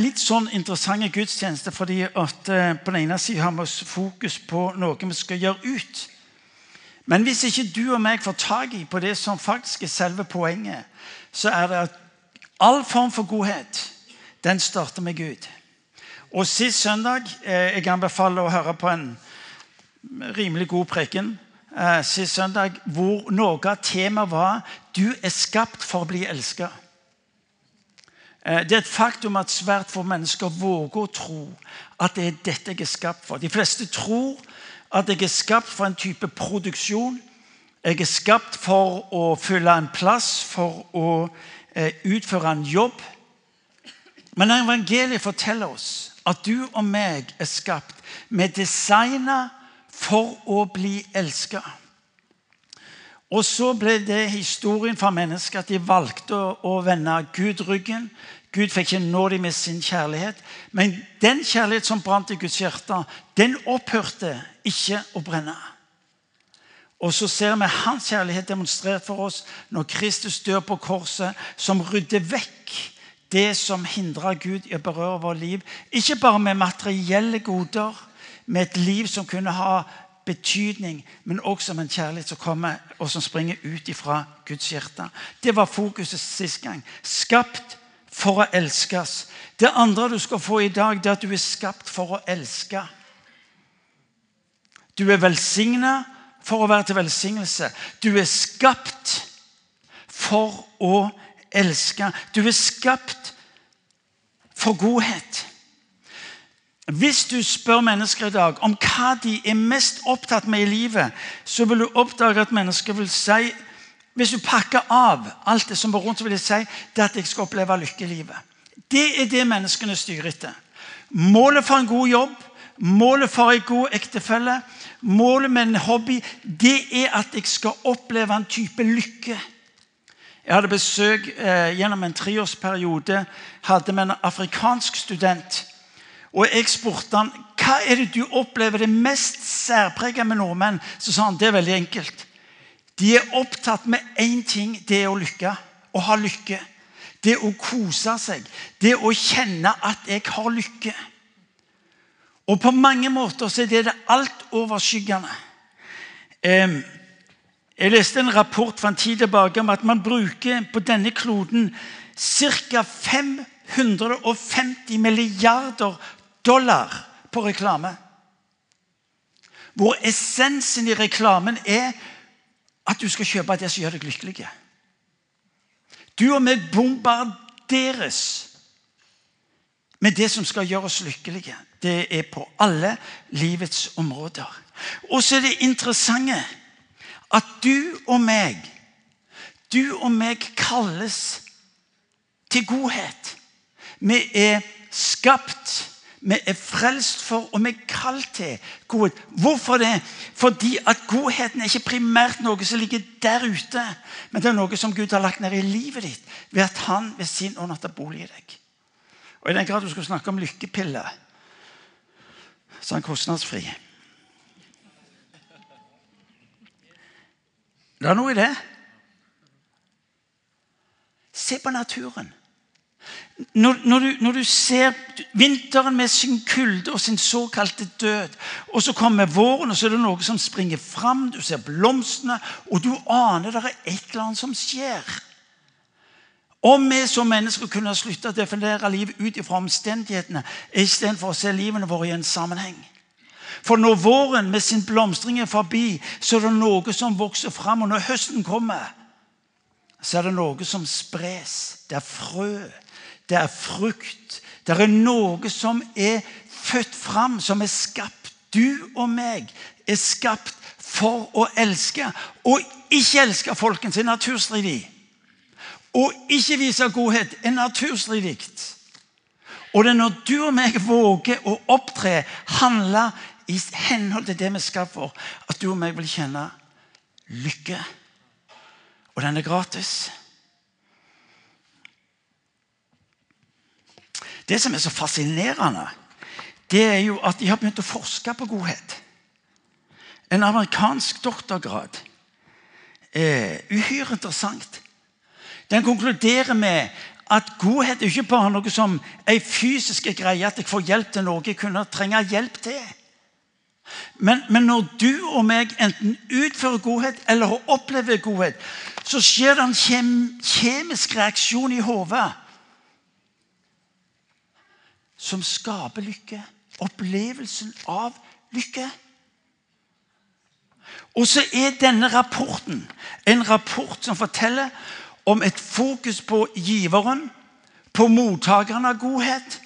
litt sånn interessant gudstjeneste fordi at eh, på den ene siden har vi fokus på noe vi skal gjøre ut. Men hvis ikke du og meg får tak i på det som faktisk er selve poenget, så er det at all form for godhet, den starter med Gud. Og sist søndag eh, Jeg anbefaler å høre på en rimelig god preken eh, sist søndag hvor noe av temaet var du er skapt for å bli elska. Eh, det er et faktum at svært få mennesker våger å tro at det er dette jeg er skapt for. De fleste tror at jeg er skapt for en type produksjon. Jeg er skapt for å fylle en plass, for å eh, utføre en jobb. Men evangeliet forteller oss at du og meg er skapt med designa for å bli elska. Og så ble det historien for mennesker at de valgte å, vende Gud ryggen. Gud fikk ikke nå dem med sin kjærlighet. Men den kjærlighet som brant i Guds hjerte, den opphørte ikke å brenne. Og så ser vi hans kjærlighet demonstrert for oss når Kristus dør på korset, som rydder vekk det som hindrer Gud i å berøre vårt liv. Ikke bare med materielle goder, med et liv som kunne ha betydning, men også om en kjærlighet som kommer og som springer ut fra Guds hjerte. Det var fokuset sist gang. Skapt for å elskes. Det andre du skal få i dag, det er at du er skapt for å elske. Du er velsigna for å være til velsignelse. Du er skapt for å elske. Du er skapt for godhet. Hvis du spør mennesker i dag om hva de er mest opptatt med i livet, så vil du oppdage at mennesker vil si Hvis du pakker av alt det som er rundt, så vil de si det at jeg skal oppleve lykke i livet. Det er det menneskene styrer etter. Målet for en god jobb, målet for en god ektefelle, målet med en hobby, det er at jeg skal oppleve en type lykke. Jeg hadde besøk eh, gjennom en treårsperiode hadde med en afrikansk student og jeg spurte han hva er det du opplever det mest særpreget med nordmenn. Så sa han det er veldig enkelt. De er opptatt med én ting. Det er å lykke. Å ha lykke. Det å kose seg. Det å kjenne at jeg har lykke. Og på mange måter så er det det altoverskyggende. Jeg leste en rapport fra en tid tilbake om at man bruker på denne kloden ca. 550 milliarder dollar på reklame. Hvor essensen i reklamen er at du skal kjøpe det som gjør deg lykkelig. Du og meg bombarderes med det som skal gjøre oss lykkelige. Det er på alle livets områder. Og så er det interessante at du og meg Du og meg kalles til godhet. Vi er skapt vi er frelst for, og vi er kalt til godhet. Hvorfor det? Fordi at godheten er ikke primært noe som ligger der ute, men det er noe som Gud har lagt ned i livet ditt ved at han ved sin ånd har tatt bolig i deg. Og I den grad du skal snakke om lykkepiller, så er han kostnadsfri. Det er noe i det. Se på naturen. Når, når, du, når, du, ser vinteren med sin kulde og sin såkalte død, og så kommer våren, og så er det noe som springer fram, du ser blomstene, og du aner det er et eller annet som skjer. Om vi som mennesker kunne slutte å definere livet ut fra omstendighetene istedenfor å se livene våre i en sammenheng. For når våren med sin blomstring er forbi, så er det noe som vokser fram. Og når høsten kommer, så er det noe som spres. Det er frø det er frukt. Det er noe som er født fram, som er skapt. Du og meg er skapt for å elske. Og ikke elske folkens er naturstridig. Å ikke vise godhet er naturstridig. Og det er når du og meg våger å opptre, handle i henhold til det vi skal for, at du og meg vil kjenne lykke. Og den er gratis. Det som er så fascinerende, det er jo at de har begynt å forske på godhet. En amerikansk doktorgrad. Eh, uhyre interessant. Den konkluderer med at godhet er ikke bare noe som ei fysisk greie, at jeg får hjelp til noe jeg kunne trenge hjelp til. Men, men, når du og meg enten utfører godhet eller opplever godhet, så skjer det en kjem, kjemisk reaksjon i hodet som skaper lykke. Opplevelsen av lykke. Og så er denne rapporten en rapport som forteller om et fokus på giveren, på mottakeren av godhet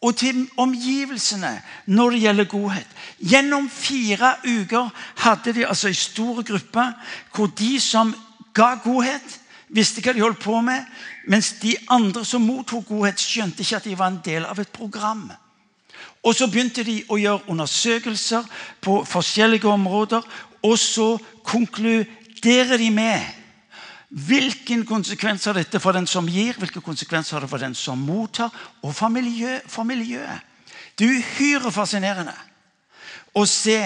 og til omgivelsene når det gjelder godhet. Gjennom fire uker hadde de altså en stor gruppe hvor de som ga godhet, visste hva de holdt på med, mens de andre som mottok godhet, skjønte ikke at de var en del av et program. Og Så begynte de å gjøre undersøkelser på forskjellige områder, og så konkluderer de med Hvilken konsekvens har dette for den som gir, hvilke konsekvenser har det for den som mottar, og for, miljø, for miljøet? Det er uhyre fascinerende å se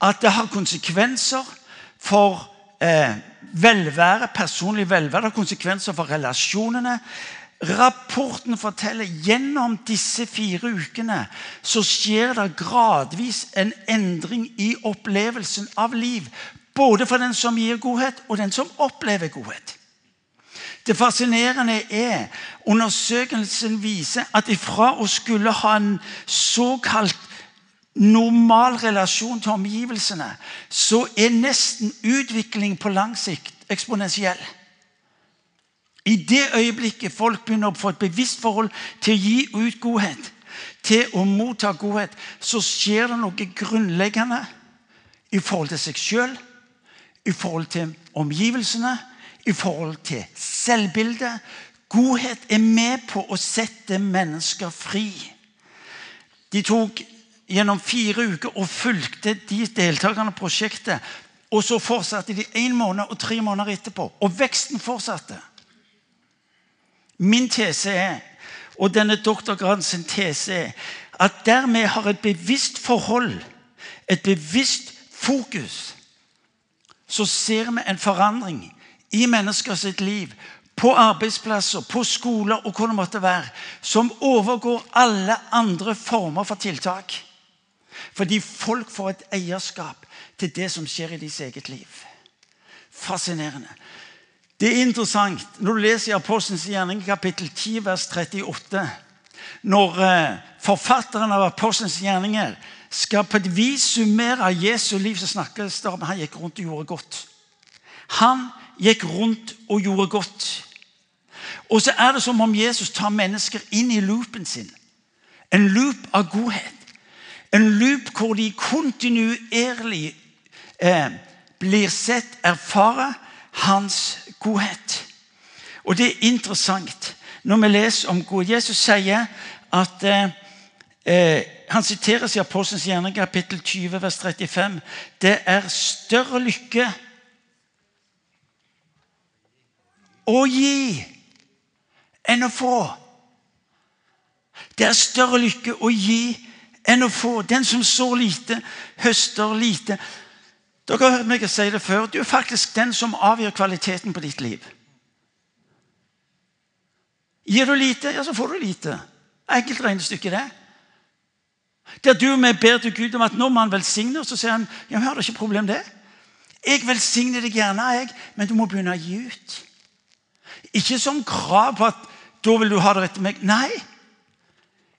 at det har konsekvenser for eh, velvære, personlig velvære, det har konsekvenser for relasjonene. Rapporten forteller gjennom disse fire ukene så skjer det gradvis en endring i opplevelsen av liv både for den som gir godhet, og den som opplever godhet. Det fascinerende er undersøkelsen viser at ifra å skulle ha en såkalt normal relasjon til omgivelsene, så er nesten utvikling på lang sikt eksponentiell. I det øyeblikket folk begynner å få et bevisst forhold til å gi ut godhet, til å motta godhet, så skjer det noe grunnleggende i forhold til seg sjøl i forhold til omgivelsene, i forhold til selvbildet. Godhet er med på å sette mennesker fri. De tok gjennom fire uker og fulgte de deltakerne i prosjektet. Og så fortsatte de en måned og tre måneder etterpå. Og veksten fortsatte. Min tese er, og denne doktorgradens tese er, at dermed har et bevisst forhold, et bevisst fokus så ser vi en forandring i mennesker sitt liv. På arbeidsplasser, på skoler og hvor det måtte være. Som overgår alle andre former for tiltak. Fordi folk får et eierskap til det som skjer i deres eget liv. Fascinerende. Det er interessant når du leser i Apostelens gjerning kapittel 10, vers 38. Når eh, forfatteren av Apostelens gjerninger skal på et vis summere Jesu liv, så snakkes det om han gikk rundt og gjorde godt. Han gikk rundt og gjorde godt. Og så er det som om Jesus tar mennesker inn i loopen sin. En loop av godhet. En loop hvor de kontinuerlig eh, blir sett, erfarer hans godhet. Og det er interessant når vi leser om god. Jesus sier at eh, eh, Han siteres i Apostelens gjerning, kapittel 20, vers 35. Det er større lykke å gi enn å få. Det er større lykke å gi enn å få. Den som sår lite, høster lite. Dere har hørt meg si det før. Du er faktisk den som avgjør kvaliteten på ditt liv. Gir du lite, ja, så får du lite. Enkelt regnestykke, det. Der du og jeg ber til Gud om at når man velsigner, så sier han ja, men har du ikke problem det. Jeg velsigner deg gjerne, jeg, men du må begynne å gi ut. Ikke som krav på at da vil du ha det etter meg. Nei.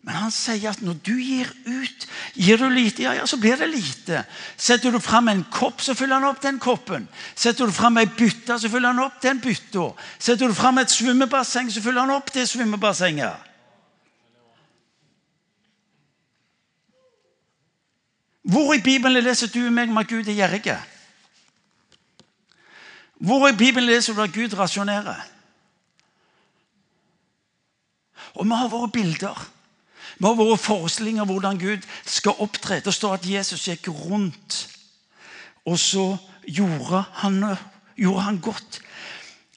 Men han sier at når du gir ut, gir du lite, ja, ja, så blir det lite. Setter du fram en kopp, så fyller han opp den koppen. Setter du fram ei bytte, så fyller han opp den bytta. Setter du fram et svømmebasseng, så fyller han opp det svømmebassenget. Hvor i Bibelen leser du meg om at Gud er gjerrig? Hvor i Bibelen leser du at Gud rasjonerer? Og vi har våre bilder. Vi har våre forestillinger om hvordan Gud skal opptre. Det står at Jesus gikk rundt, og så gjorde han, gjorde han godt.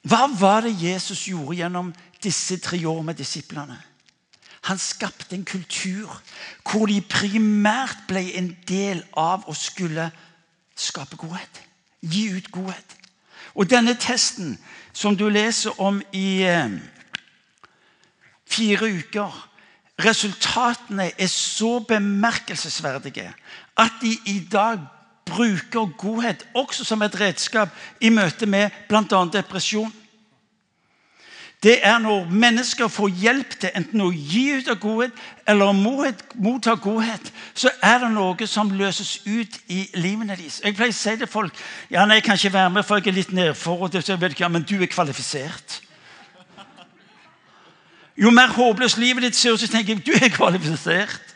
Hva var det Jesus gjorde gjennom disse tre år med disiplene? Han skapte en kultur hvor de primært ble en del av å skulle skape godhet. Gi ut godhet. Og denne testen som du leser om i, eh, fire uker. Resultatene er så bemerkelsesverdige at de i dag bruker godhet også som et redskap i møte med bl.a. depresjon. Det er når mennesker får hjelp til enten å gi ut av godhet eller å motta godhet, så er det noe som løses ut i livene deres. Jeg pleier å si til folk ja, nei, jeg kan ikke være med, for jeg er litt nedfor. Men du er kvalifisert. Jo mer håpløst livet ditt ser ut, så tenker jeg du er kvalifisert.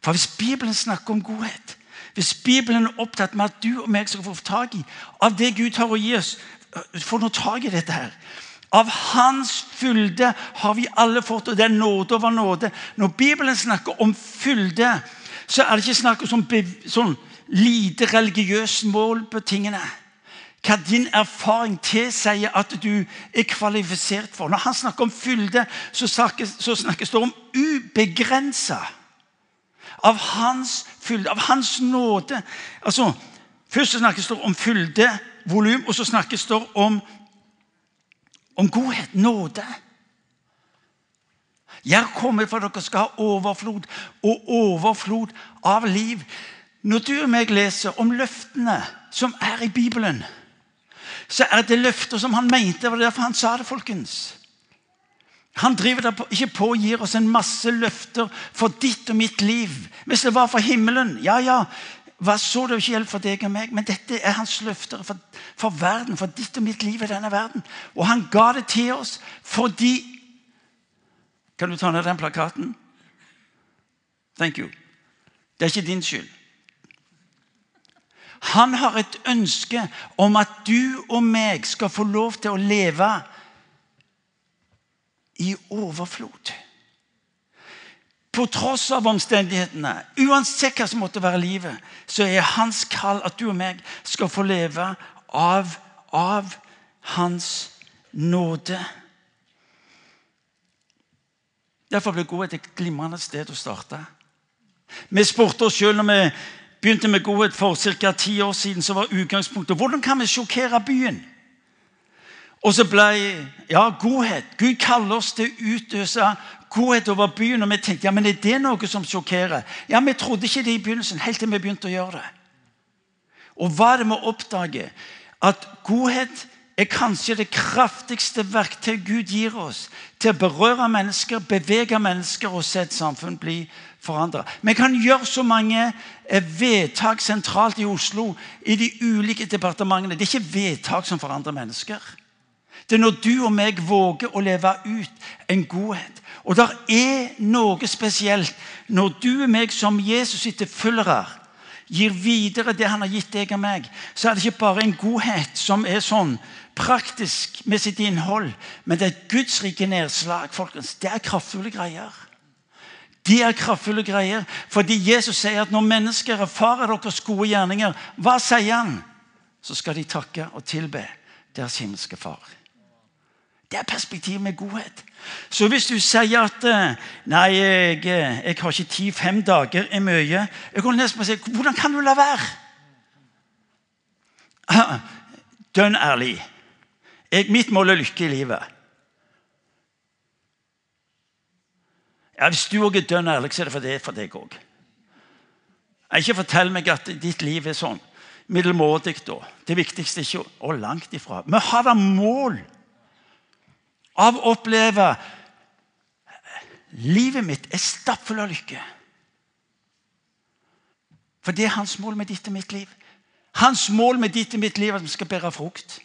For hvis Bibelen snakker om godhet, hvis Bibelen er opptatt med at du og meg skal få tak i av det Gud har å gi oss, få noe tak i dette her. Av Hans fylde har vi alle fått, og det er nåde over nåde. Når Bibelen snakker om fylde, så er det ikke snakk om sånn, sånn lite religiøse mål på tingene. Hva din erfaring tilsier at du er kvalifisert for. Når han snakker om fylde, så snakkes, så snakkes det om ubegrensa. Av hans fylde, av hans nåde. Altså, Først snakkes det om fylde volum, og så snakkes det om, om godhet, nåde. Jeg kommer for at dere skal ha overflod og overflod av liv. Når du og meg leser om løftene som er i Bibelen, så er det løfter som han mente. Det var derfor han sa det, folkens. Han driver ikke på og gir oss en masse løfter for ditt og mitt liv. Hvis det var for himmelen, ja, ja, hva så det ikke hjelp for deg og meg, men dette er hans løfter for, for, verden, for ditt og mitt liv i denne verden. Og han ga det til oss fordi Kan du ta ned den plakaten? Thank you. Det er ikke din skyld. Han har et ønske om at du og meg skal få lov til å leve i overflod på tross av omstendighetene, uansett hva som måtte være livet, så er hans kall at du og meg skal få leve av, av hans nåde. Derfor ble godhet et glimrende sted å starte. Vi spurte oss sjøl når vi begynte med godhet for ca. ti år siden, så var utgangspunktet hvordan kan vi sjokkere byen? Og så ble ja, godhet. Gud kaller oss til å utøse godhet over byen. Og vi tenkte ja, men er det noe som sjokkerer? Ja, Vi trodde ikke det i begynnelsen, helt til vi begynte å gjøre det. Og hva er det vi oppdager? At godhet er kanskje det kraftigste verktøyet Gud gir oss til å berøre mennesker, bevege mennesker og se et samfunn bli forandra. Vi kan gjøre så mange eh, vedtak sentralt i Oslo i de ulike departementene. Det er ikke vedtak som forandrer mennesker. Det er når du og meg våger å leve ut en godhet. Og det er noe spesielt når du og meg som Jesus sitt følgere gir videre det han har gitt deg og meg, så er det ikke bare en godhet som er sånn praktisk med sitt innhold, men det er et Guds rike nedslag. folkens. Det er kraftfulle greier. De er kraftfulle greier, fordi Jesus sier at når mennesker erfarer deres gode gjerninger, hva sier han? Så skal de takke og tilbe deres himmelske Far. Det er perspektivet med godhet. Så hvis du sier at eh, 'Nei, jeg, eh, jeg har ikke tid. Fem dager er mye.' Jeg kan nesten si, Hvordan kan du la være? Dønn ærlig. Jeg, mitt mål er lykke i livet. Ja, Hvis du òg er dønn ærlig, så er det for det for deg òg. Ikke fortell meg at ditt liv er sånn middelmådig. Det viktigste er ikke å langt ifra. Vi har da mål av å oppleve Livet mitt er stappfull av lykke. For det er hans mål med ditt og mitt liv. Hans mål med ditt og mitt liv er at vi skal bære frukt.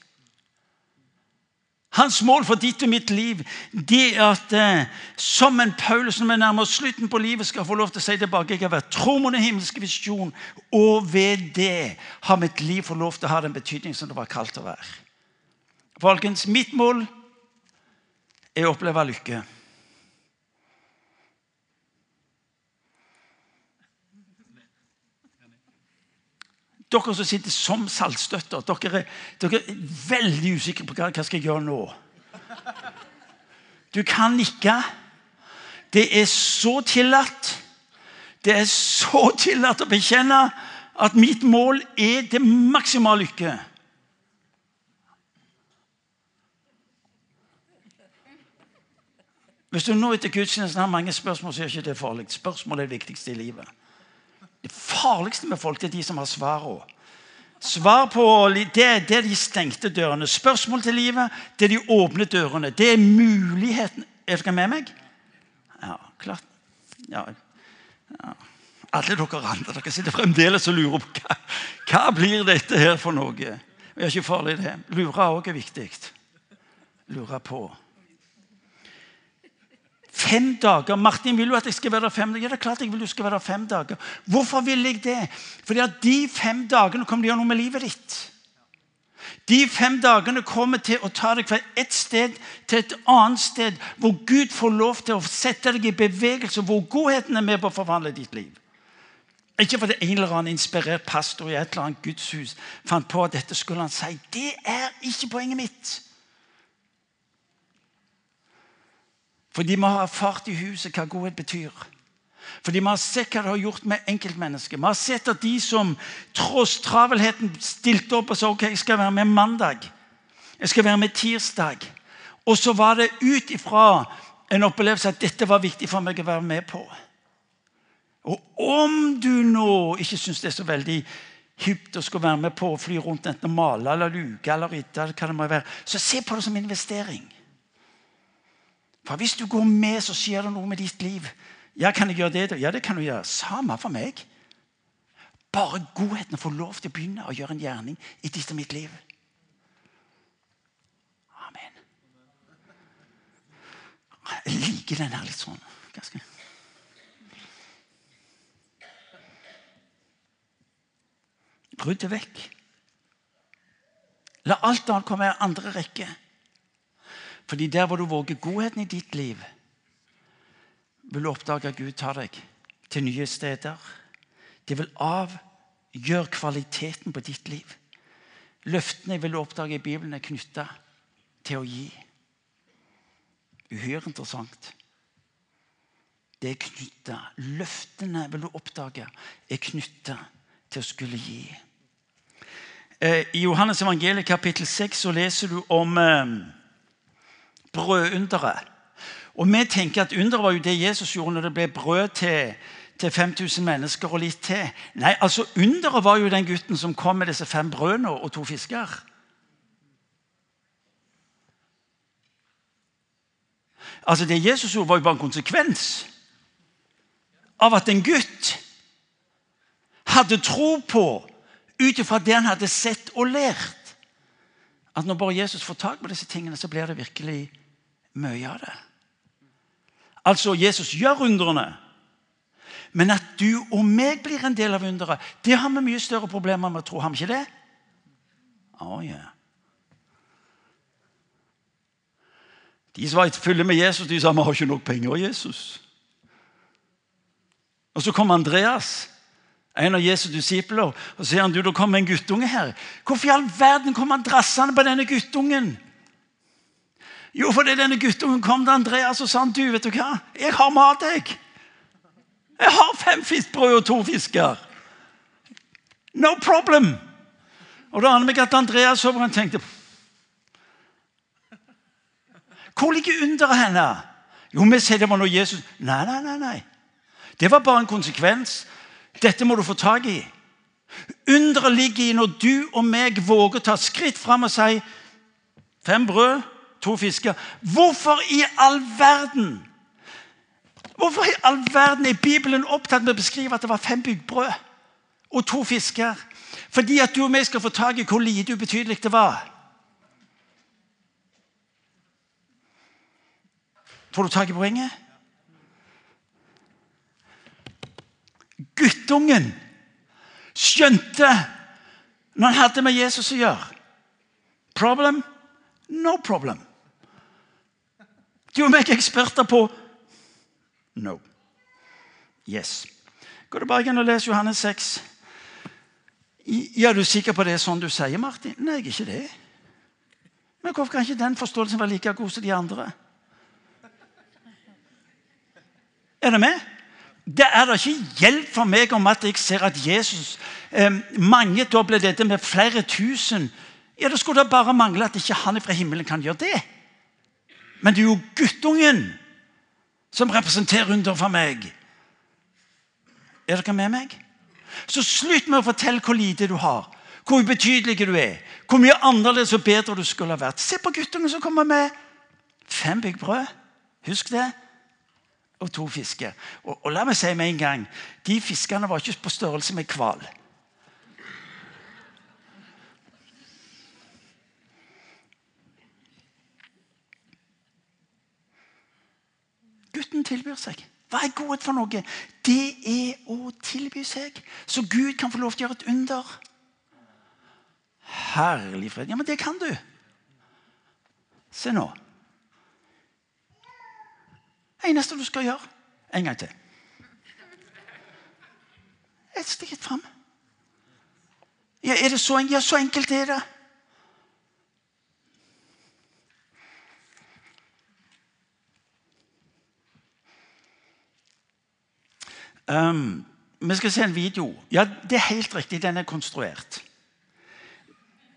Hans mål for ditt og mitt liv det er at eh, som en Paulus når vi nærmer oss slutten på livet, skal få lov til å si tilbake jeg har vært tro mot den himmelske visjon, og ved det har mitt liv fått lov til å ha den betydning som det var kalt å være. Folkens, mitt mål er å oppleve lykke. Dere som sitter som saltstøtter, dere, dere, er veldig usikre på hva, hva skal gjøre nå. Du kan nikke. Det er så tillatt. Det er så tillatt å bekjenne at mitt mål er det maksimale lykke. Hvis du nå etter gudstjenesten har mange spørsmål, så er ikke det farlig. Spørsmål er det viktigste i livet. Det farligste med folk det er de som har svarene. Svar på, det, er, de stengte dørene. Spørsmål til livet det er de åpne dørene. Det er muligheten Er dere med meg? Ja, klart. Ja. ja. Alle dere andre dere sitter fremdeles og lurer på hva, hva blir dette her for noe. Det er ikke farlig, det. Lure òg er viktig. Lure på. Fem dager. Martin vil du at jeg skal være der fem dager. Ja, det er klart jeg vil du skal være der fem dager. Hvorfor vil jeg det? Fordi at de fem dagene kommer til å gjøre noe med livet ditt. De fem dagene kommer til å ta deg fra et sted til et annet sted, hvor Gud får lov til å sette deg i bevegelse, hvor godheten er med på å forvandle ditt liv. Ikke fordi en eller annen inspirert pastor i et eller annet gudshus fant på at dette skulle han si. Det er ikke poenget mitt. Fordi må har erfart i huset hva godhet betyr. Fordi vi har sett hva det har gjort med enkeltmennesker. Vi har sett at de som tross travelheten stilte opp og sa ok, jeg skal være med mandag. Jeg skal være med tirsdag. Og så var det ut ifra en opplevelse at dette var viktig for meg å være med på. Og om du nå ikke syns det er så veldig hypt å skulle være med på å fly rundt enten og male eller luke eller rydde, så se på det som investering. For hvis du går med, så skjer det noe med ditt liv. Ja, kan jeg gjøre det? Ja, det kan du gjøre. Samme for meg. Bare godheten å få lov til å begynne å gjøre en gjerning i ditt og mitt liv. Amen. Jeg liker den her litt sånn ganske Rydd det vekk. La alt annet komme i andre rekke. Fordi der hvor du våger godheten i ditt liv, vil du oppdage at Gud tar deg til nye steder. Det vil avgjøre kvaliteten på ditt liv. Løftene vil du oppdage i Bibelen er knytta til å gi. Uhyre interessant. Det er knytta. Løftene vil du oppdage er knytta til å skulle gi. Eh, I Johannes evangeliet kapittel 6 så leser du om eh, brødunderet. Og Vi tenker at underet var jo det Jesus gjorde når det ble brød til, til 5000 mennesker og litt til. Nei, altså Underet var jo den gutten som kom med disse fem brødene og to fisker. Altså Det Jesus gjorde, var jo bare en konsekvens av at en gutt hadde tro på, ut ifra det han hadde sett og lært, at når bare Jesus får tak på disse tingene, så blir det virkelig mye av det. Altså, Jesus gjør undrene. Men at du og meg blir en del av underet, det har vi mye større problemer med å tro. Har vi ikke det? Oh, yeah. De som var i følge med Jesus, de sa vi har ikke nok penger. av Jesus. Og Så kom Andreas, en av Jesus' disipler, og sier han, du, det kommer en guttunge her. Hvorfor i all verden kom han drassende på denne guttungen? Jo, fordi denne guttungen kom til Andreas og sa han, du, vet du hva? Jeg har mat, jeg. Jeg har fem fiskbrød og to fisker. No problem. Og da aner meg at Andreas så på og tenkte Hvor ligger underet henne? Jo, vi sier det var når Jesus Nei, nei, nei. nei. Det var bare en konsekvens. Dette må du få tak i. Underet ligger i når du og meg våger å ta skritt fram og si fem brød to fisker. Hvorfor i all verden Hvorfor i all verden er Bibelen opptatt med å beskrive at det var fem byggbrød og to fisker? Fordi at du og vi skal få tak i hvor lite ubetydelig det var. Får du tak i poenget? Guttungen skjønte når han hadde med Jesus å gjøre. Problem? No problem. Du og meg er eksperter på No. Yes. Går du bare igjen og les Johannes 6? Ja, du er sikker på det er sånn du sier, Martin? Nei, jeg er ikke det. Men hvorfor kan ikke den forståelsen være like god som de andre? Er det med? Det er da ikke hjelp for meg om at jeg ser at Jesus eh, mangedobler dette med flere tusen. Ja, Da skulle det bare mangle at ikke han fra himmelen kan gjøre det. Men det er jo guttungen som representerer under for meg. Er dere med meg? Så slutt med å fortelle hvor lite du har, hvor ubetydelig du er, hvor mye annerledes og bedre du skulle ha vært. Se på guttungen som kommer med fem bygg brød. Husk det. Og to fisker. Og, og, la meg si med en gang de fiskene var ikke på størrelse med hval. Gutten tilbyr seg. Hva er godhet for noe? Det er å tilby seg. Så Gud kan få lov til å gjøre et under. Herlig fred. Ja, men det kan du. Se nå. eneste du skal gjøre En gang til. Et steg fram. Ja, er det så, ja, så enkelt er det. Um, vi skal se en video. Ja, Det er helt riktig, den er konstruert.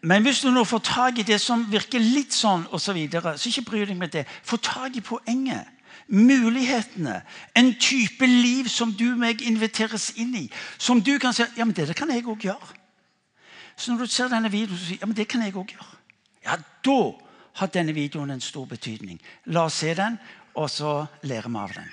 Men hvis du nå får tak i det som virker litt sånn, og så, videre, så ikke bry deg med det. Få tak i poenget. Mulighetene. En type liv som du og meg inviteres inn i. Som du kan si ja, men det, det kan jeg òg gjøre. Så når du ser denne videoen, så sier ja, men det kan jeg òg gjøre. Ja, da har denne videoen en stor betydning. La oss se den, og så lærer vi av den.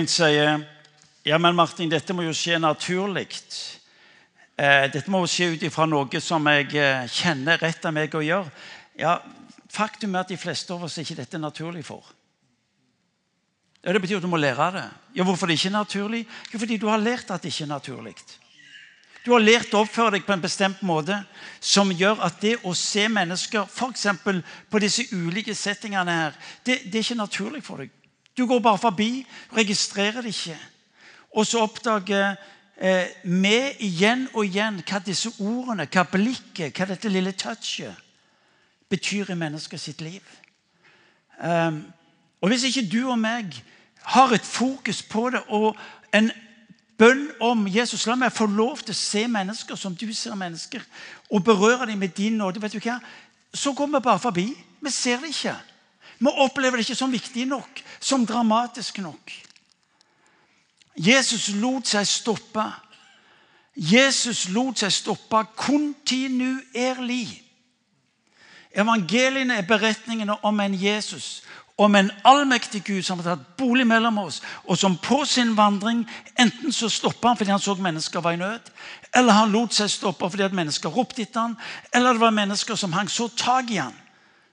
Noen sier ja, men Martin, dette må jo skje naturlig. Eh, dette må jo skje ut ifra noe som jeg eh, kjenner rett av meg å gjøre. Ja, Faktum er at de fleste av oss er ikke dette naturlig for. Ja, Det betyr at du må lære det. Ja, Hvorfor det ikke er naturlig? Jo, fordi du har lært at det ikke er naturlig. Du har lært å oppføre deg på en bestemt måte som gjør at det å se mennesker f.eks. på disse ulike settingene her, det, det er ikke naturlig for deg. Du går bare forbi, registrerer det ikke. Og så oppdager eh, vi igjen og igjen hva disse ordene, hva blikket, hva dette lille touchet betyr i mennesket sitt liv. Um, og hvis ikke du og meg har et fokus på det og en bønn om Jesus, la meg få lov til å se mennesker som du ser mennesker, og berøre dem med din nåde, vet du hva? så går vi bare forbi. Vi ser det ikke. Vi opplever det ikke som viktig nok, som dramatisk nok. Jesus lot seg stoppe. Jesus lot seg stoppe kontinuerlig. Evangeliene er beretningene om en Jesus, om en allmektig Gud som har tatt bolig mellom oss, og som på sin vandring enten så stoppa han fordi han så mennesker var i nød, eller han lot seg stoppe fordi at mennesker ropte etter han, eller det var mennesker som hang så tak i han,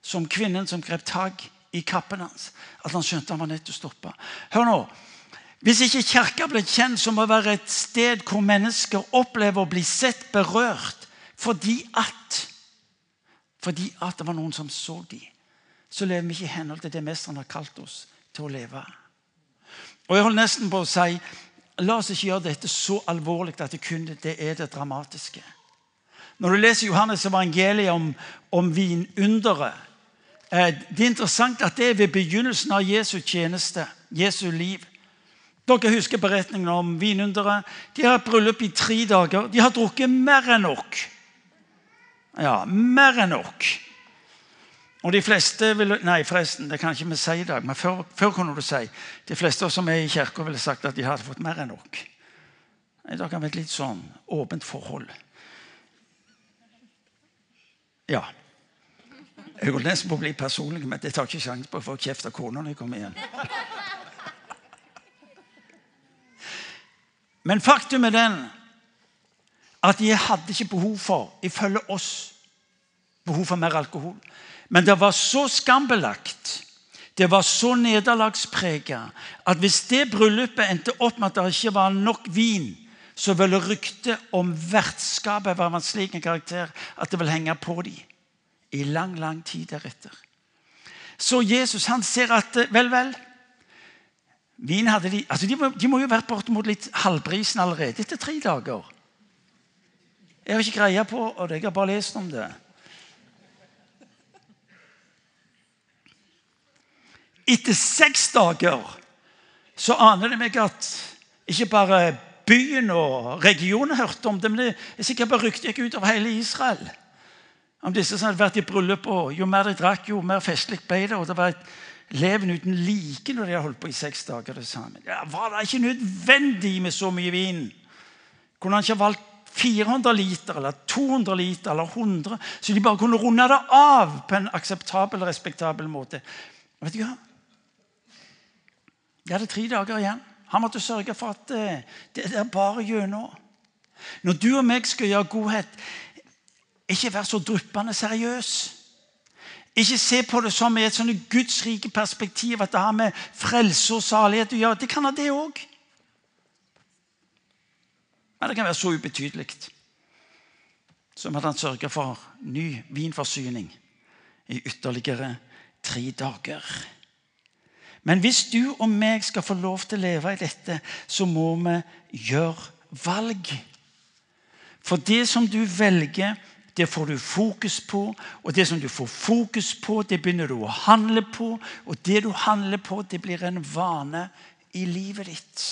som kvinnen som grep tak i kappen hans, at han skjønte han var nødt til å stoppe. Hør nå, Hvis ikke kirka ble kjent, som å være et sted hvor mennesker opplever å bli sett, berørt, fordi at fordi at det var noen som så dem. Så lever vi ikke i henhold til det mesteren har kalt oss til å leve. Og jeg holder nesten på å si La oss ikke gjøre dette så alvorlig at det kun det er det dramatiske. Når du leser Johannes evangeliet om, om vinunderet Det er interessant at det er ved begynnelsen av Jesu tjeneste, Jesu liv. Dere husker beretningen om vinunderet. De har hatt bryllup i tre dager. De har drukket mer enn nok. Ja, mer enn nok. Og de fleste vil, Nei, forresten, det kan ikke vi si i dag, men før, før kunne du si De fleste som er i kirka, ville sagt at de hadde fått mer enn nok. I dag har vi et litt sånn åpent forhold. Ja. Jeg holdt nesten på å bli personlig, men jeg tar ikke sjanse på å få kjeft av kona når jeg kommer igjen. Men faktum er den at jeg hadde ikke behov for, ifølge oss, behov for mer alkohol. Men det var så skambelagt, det var så nederlagsprega, at hvis det bryllupet endte opp med at det ikke var nok vin, så ville ryktet om vertskapet være av en slik karakter at det vil henge på dem i lang, lang tid deretter. Så Jesus han ser at Vel, vel. Vin hadde de, altså de, må, de må jo vært bortimot litt halvbrisen allerede etter tre dager. Jeg har ikke greie på og jeg har bare lest om det. Etter seks dager så aner det meg at ikke bare byen og regionen hørte om det, men det er sikkert bare ryktet gikk ut over hele Israel. Om disse som hadde vært i bryllup, og Jo mer de drakk, jo mer festlig ble det. og Det var et leven uten like når de hadde holdt på i seks dager. det sammen. Ja, var det ikke nødvendig med så mye vin? Kunne han ikke valgt 400 liter eller 200 liter eller 100, så de bare kunne runde det av på en akseptabel respektabel måte? Vet du hva? De hadde tre dager igjen. Han måtte sørge for at eh, det er bare gjennom. Når du og meg skal gjøre godhet, ikke vær så dryppende seriøs. Ikke se på det som i et sånn gudsrike perspektiv, at det har med frelse og salighet å gjøre. Det kan ha det òg. Men det kan være så ubetydelig som at han sørger for ny vinforsyning i ytterligere tre dager. Men hvis du og meg skal få lov til å leve i dette, så må vi gjøre valg. For det som du velger, det får du fokus på. Og det som du får fokus på, det begynner du å handle på. Og det du handler på, det blir en vane i livet ditt.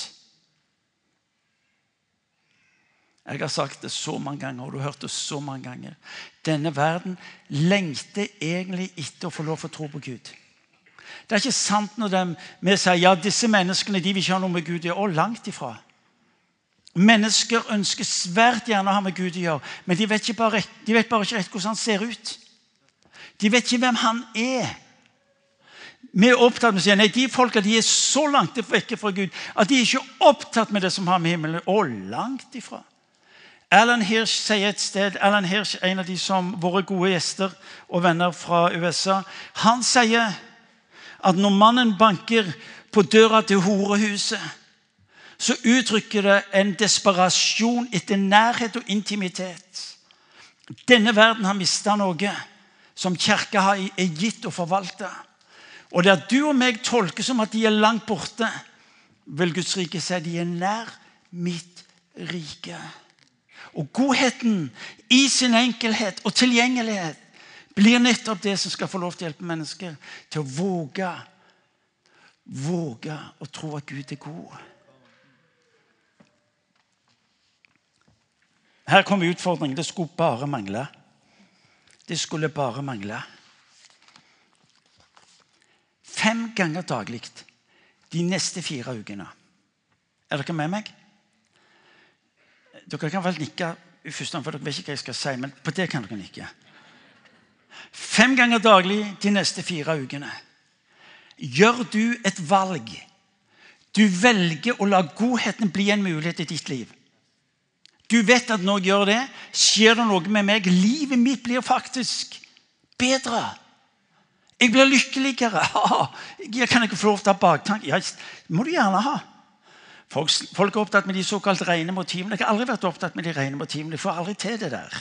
Jeg har sagt det så mange ganger, og du har hørt det så mange ganger. Denne verden lengter egentlig etter å få lov til å tro på Gud. Det er ikke sant når de, vi sier ja, disse menneskene de vil ikke ha noe med Gud å gjøre. Langt ifra. Mennesker ønsker svært gjerne å ha med Gud å gjøre, men de vet, bare, de vet bare ikke rett hvordan han ser ut. De vet ikke hvem han er. Vi er opptatt med å si nei, de folka de er så langt vekke fra Gud at de er ikke opptatt med det som har med himmelen Og langt ifra. Alan Hirsch sier et sted, Alan Hirsch, en av de som våre gode gjester og venner fra USA, han sier at når mannen banker på døra til horehuset, så uttrykker det en desperasjon etter nærhet og intimitet. Denne verden har mista noe som kirka er gitt å forvalte. Og det at du og meg tolker som at de er langt borte, vil Guds rike si de er nær mitt rike. Og godheten i sin enkelhet og tilgjengelighet blir nettopp det som skal få lov til å hjelpe mennesker til å våge våge å tro at Gud er god. Her kommer utfordringen. Det skulle bare mangle. Det skulle bare mangle. Fem ganger daglig de neste fire ukene. Er dere med meg? Dere kan vel nikke for dere vet ikke hva jeg skal si, men på det kan dere nikke. Fem ganger daglig de neste fire ukene. Gjør du et valg. Du velger å la godheten bli en mulighet i ditt liv. Du vet at når jeg gjør det, skjer det noe med meg. Livet mitt blir faktisk bedre. Jeg blir lykkeligere. Jeg kan ikke få lov til å ha baktanke. Ja, må du gjerne ha. Folk, folk, er opptatt med de såkalt rene motivene. Jeg har aldri vært opptatt med de rene motivene. Jeg får aldri til det der.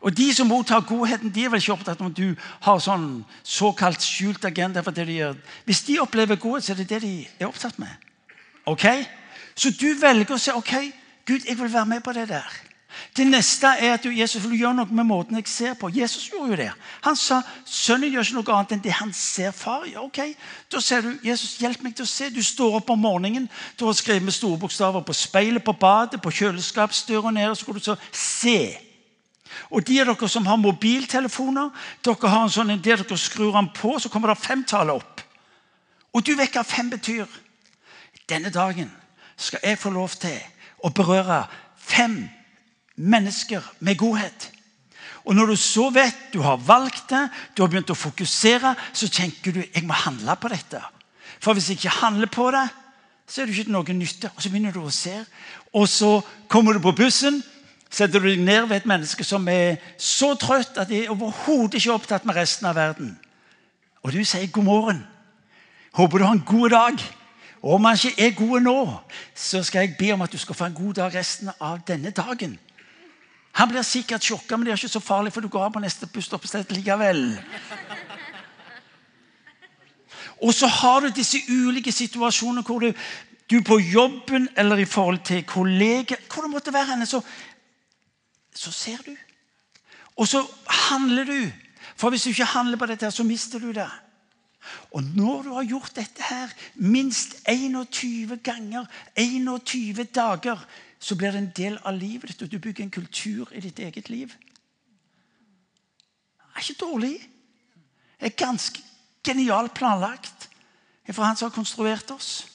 Og De som mottar godheten, de er vel ikke opptatt om du har sånn såkalt skjult agenda. for det de gjør. Hvis de opplever godhet, så er det det de er opptatt med. Ok? Så du velger å si ok, Gud, jeg vil være med på det der. Det neste er at du, Jesus vil gjøre noe med måten jeg ser på. Jesus gjorde jo det. Han sa sønnen gjør ikke noe annet enn det han ser far gjør. Ok, Da sier du Jesus, hjelp meg til å se. Du står opp om morgenen, du har skrevet med store bokstaver på speilet på badet, på kjøleskapsdøra nede, så går du så se. Og de av dere som har mobiltelefoner, dere har en sånn, det dere skrur den på, så kommer det femtallet opp. Og du vet hva fem betyr. Denne dagen skal jeg få lov til å berøre fem mennesker med godhet. Og når du så vet du har valgt det, du har begynt å fokusere, så tenker du jeg må handle på dette. For hvis jeg ikke handler på det, så er det ikke noe nytte. Og så begynner du å se. Og så kommer du på bussen, setter du deg ned ved et menneske som er så trøtt at de er overhodet ikke opptatt med resten av verden. Og du sier 'god morgen'. Håper du har en god dag. Og om han ikke er god nå, så skal jeg be om at du skal få en god dag resten av denne dagen. Han blir sikkert sjokka, men det er ikke så farlig, for du går av på neste busstoppested likevel. Og så har du disse ulike situasjonene hvor du, du på jobben eller i forhold til kolleger Hvor det måtte være henne, så, så ser du. Og så handler du. For hvis du ikke handler på dette, så mister du det. Og når du har gjort dette her minst 21 ganger, 21 dager, så blir det en del av livet ditt, og du bygger en kultur i ditt eget liv. Det er ikke dårlig. Det er ganske genialt planlagt fra han som har konstruert oss.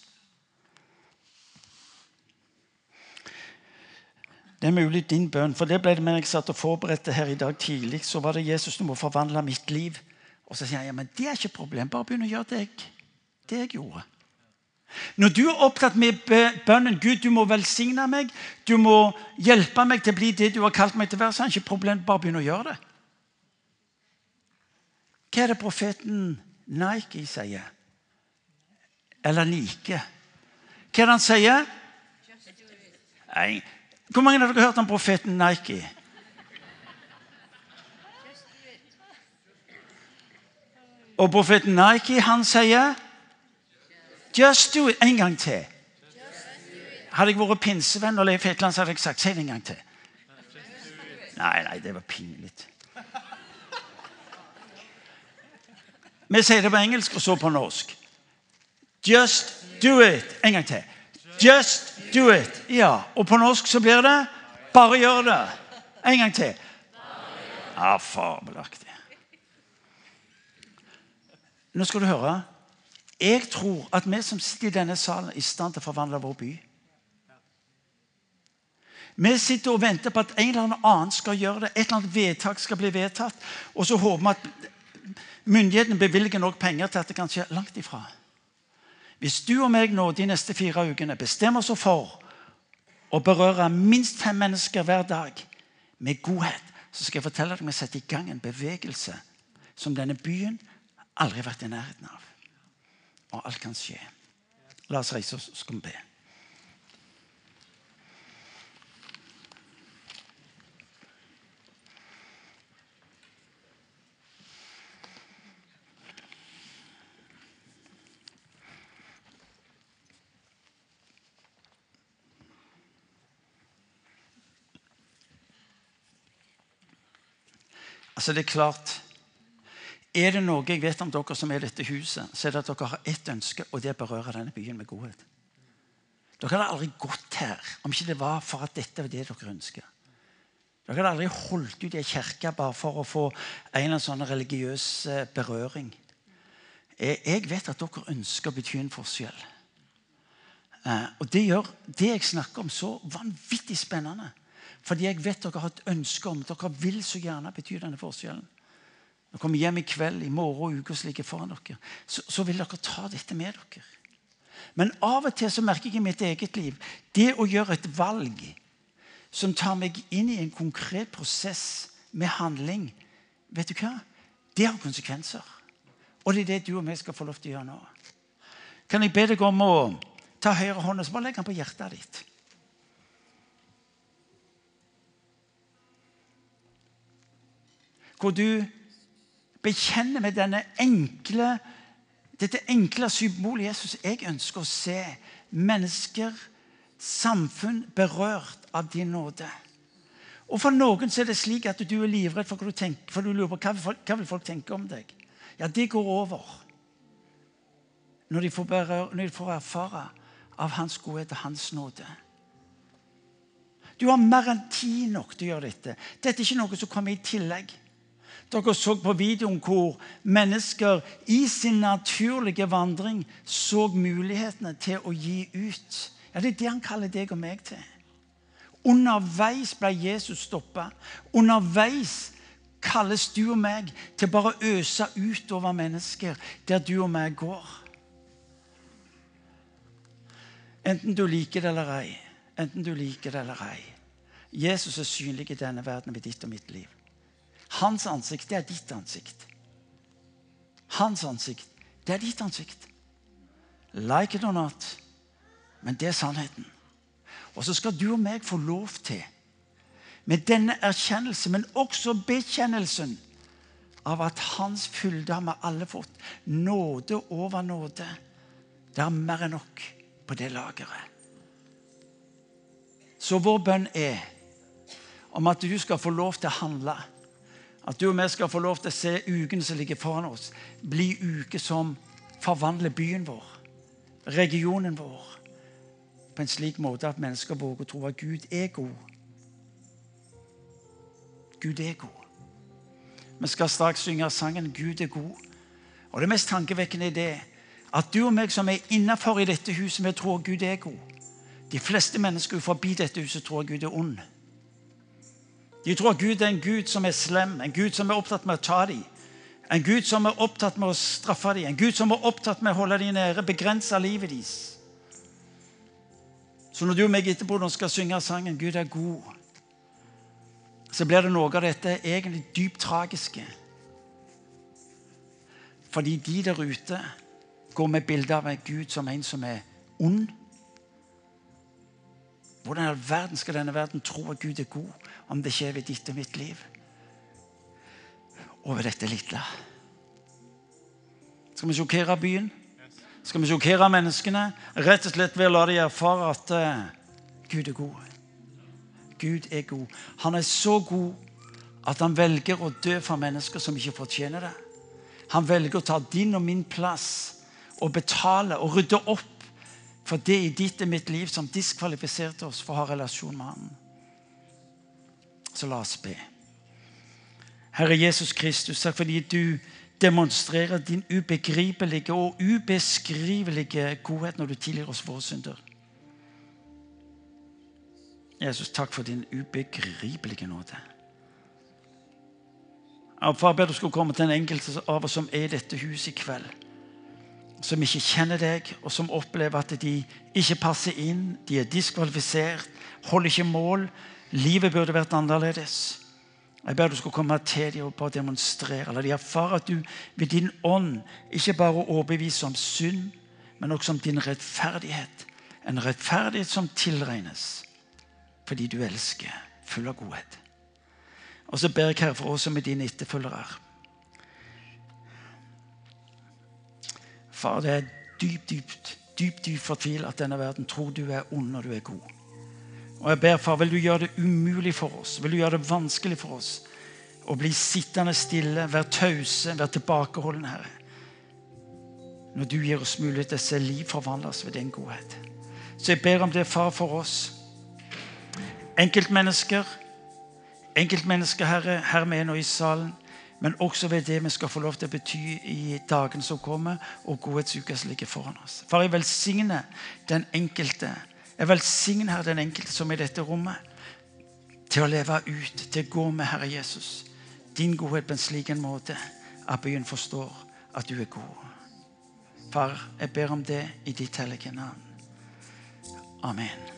Det er mulig din bønn, for det ble det med jeg satt og forberedte her i dag tidlig. Så var det Jesus, du må forvandle mitt liv. Og så sier han ja, men det er ikke problem. Bare begynn å gjøre det jeg, det jeg gjorde. Når du er opptatt med bønnen Gud, du må velsigne meg, du må hjelpe meg til å bli det du har kalt meg til å være, så er det ikke problem. Bare begynn å gjøre det. Hva er det profeten Nike sier? Eller Nike? Hva er det han sier? Hvor mange av dere har hørt om profeten Nike? Og profeten Nike, han sier Just do it. En gang til. Hadde jeg vært pinsevenn og Leif Hetland, så hadde jeg sagt si det en gang til. Nei, nei, det var pinlig. Vi sier det på engelsk og så på norsk. Just do it. En gang til. Just do it. Ja, Og på norsk så blir det bare gjør det. En gang til. Ja, fabelaktig. Nå skal du høre. Jeg tror at vi som sitter i denne salen, er i stand til å forvandle vår by. Vi sitter og venter på at en eller annen skal gjøre det. Et eller annet vedtak skal bli vedtatt. Og så håper vi at myndighetene bevilger nok penger til at det kan skje langt ifra. Hvis du og meg nå de neste fire ukene bestemmer oss for å berøre minst fem mennesker hver dag med godhet, så skal jeg fortelle deg at vi setter i gang en bevegelse som denne byen aldri vært i nærheten av. Og alt kan skje. La oss reise oss, så skal vi be. Altså, det er klart Er det noe jeg vet om dere som er i dette huset, så er det at dere har ett ønske, og det er å berøre denne byen med godhet. Dere hadde aldri gått her om ikke det var for at dette var det dere ønsker. Dere hadde aldri holdt ut i ei kirke bare for å få en eller annen sånn religiøs eh, berøring. Jeg vet at dere ønsker å bety en forskjell. Eh, og det gjør det jeg snakker om, så vanvittig spennende. Fordi jeg vet dere har et ønske om Dere vil så gjerne bety denne forskjellen. Når kommer hjem i kveld, i morgen og uka som ligger foran dere, så, så, vil dere ta dette med dere. Men av og til så merker jeg i mitt eget liv det å gjøre et valg som tar meg inn i en konkret prosess med handling, vet du hva? Det har konsekvenser. Og det er det du og vi skal få lov til å gjøre nå. Kan jeg be deg om å ta høyre hånd og så bare legge den på hjertet ditt? hvor du bekjenner med enkle, dette enkle symbolet Jesus. Jeg ønsker å se mennesker, samfunn, berørt av din nåde. Og For noen er det slik at du er livredd for hva du tenker, for du lurer på hva, hva vil folk tenke om deg. Ja, det går over når de får, berør, når de får erfare av Hans godhet og Hans nåde. Du har mer enn tid nok til å gjøre dette. Dette er ikke noe som kommer i tillegg. Dere så på videoen hvor mennesker i sin naturlige vandring så mulighetene til å gi ut. Ja, Det er det han kaller deg og meg til. Underveis ble Jesus stoppa. Underveis kalles du og meg til bare å øse ut over mennesker der du og meg går. Enten du liker det eller ei. Enten du liker det eller ei. Jesus er synlig i denne verden ved ditt og mitt liv. Hans ansikt, det er ditt ansikt. Hans ansikt, det er ditt ansikt. Like it or not. Men det er sannheten. Og så skal du og meg få lov til, med denne erkjennelsen, men også bekjennelsen av at Hans fylde har vi alle fått. Nåde over nåde. Det er mer enn nok på det lageret. Så vår bønn er om at du skal få lov til å handle at du og vi skal få lov til å se ukene som ligger foran oss, bli uker som forvandler byen vår, regionen vår, på en slik måte at mennesker våger å tro at Gud er god. Gud er god. Vi skal straks synge sangen 'Gud er god'. Og Det mest tankevekkende er det at du og meg som er innafor i dette huset, vi tror Gud er god. De fleste mennesker forbi dette huset tror Gud er ond. De tror at Gud er en Gud som er slem, en Gud som er opptatt med å ta dem. En Gud som er opptatt med å straffe dem, en Gud som er opptatt med å holde dem nede, begrense livet deres. Så når du og meg etterpå skal synge sangen 'Gud er god', så blir det noe av dette egentlig dypt tragiske. Fordi de der ute går med bilde av en Gud som en som er ond. Hvordan i all verden skal denne verden tro at Gud er god? om det skjer ved ditt og mitt liv. Over dette lille. Skal vi sjokkere byen? Skal vi sjokkere menneskene? Rett og slett ved å la dem erfare at uh, Gud er god. Gud er god. Han er så god at han velger å dø for mennesker som ikke fortjener det. Han velger å ta din og min plass og betale og rydde opp for det i ditt og mitt liv som diskvalifiserte oss for å ha relasjon med ham. Så la oss be. Herre Jesus Kristus, takk fordi du demonstrerer din ubegripelige og ubeskrivelige godhet når du tilgir oss våre synder. Jesus, takk for din ubegripelige nåde. Og far, ber du skulle komme til en enkelt av oss som er i dette huset i kveld. Som ikke kjenner deg, og som opplever at de ikke passer inn. De er diskvalifisert, holder ikke mål. Livet burde vært annerledes. Jeg ber du skal komme til dem og bare demonstrere. La de erfare at du ved din ånd ikke bare overbeviser om synd, men også om din rettferdighet. En rettferdighet som tilregnes fordi du elsker, full av godhet. Og så ber jeg Herre for oss som er dine etterfølgere. Far, det er dypt, dypt, dypt, dypt fortvilet at denne verden tror du er ond og du er god. Og jeg ber, far, vil du gjøre det umulig for oss, vil du gjøre det vanskelig for oss å bli sittende stille, være tause, være tilbakeholdne, Herre. Når du gir oss mulighet til å se liv forvandles ved din godhet. Så jeg ber om det, far, for oss. Enkeltmennesker, enkeltmennesker, Herre, her med nå i salen. Men også ved det vi skal få lov til å bety i dagene som kommer, og godhetsuka som ligger foran oss. Far, jeg velsigner den enkelte. Jeg velsigner her den enkelte som er i dette rommet, til å leve ut, til å gå med Herre Jesus. Din godhet på en slik en måte at byen forstår at du er god. Far, jeg ber om det i ditt hellige navn. Amen.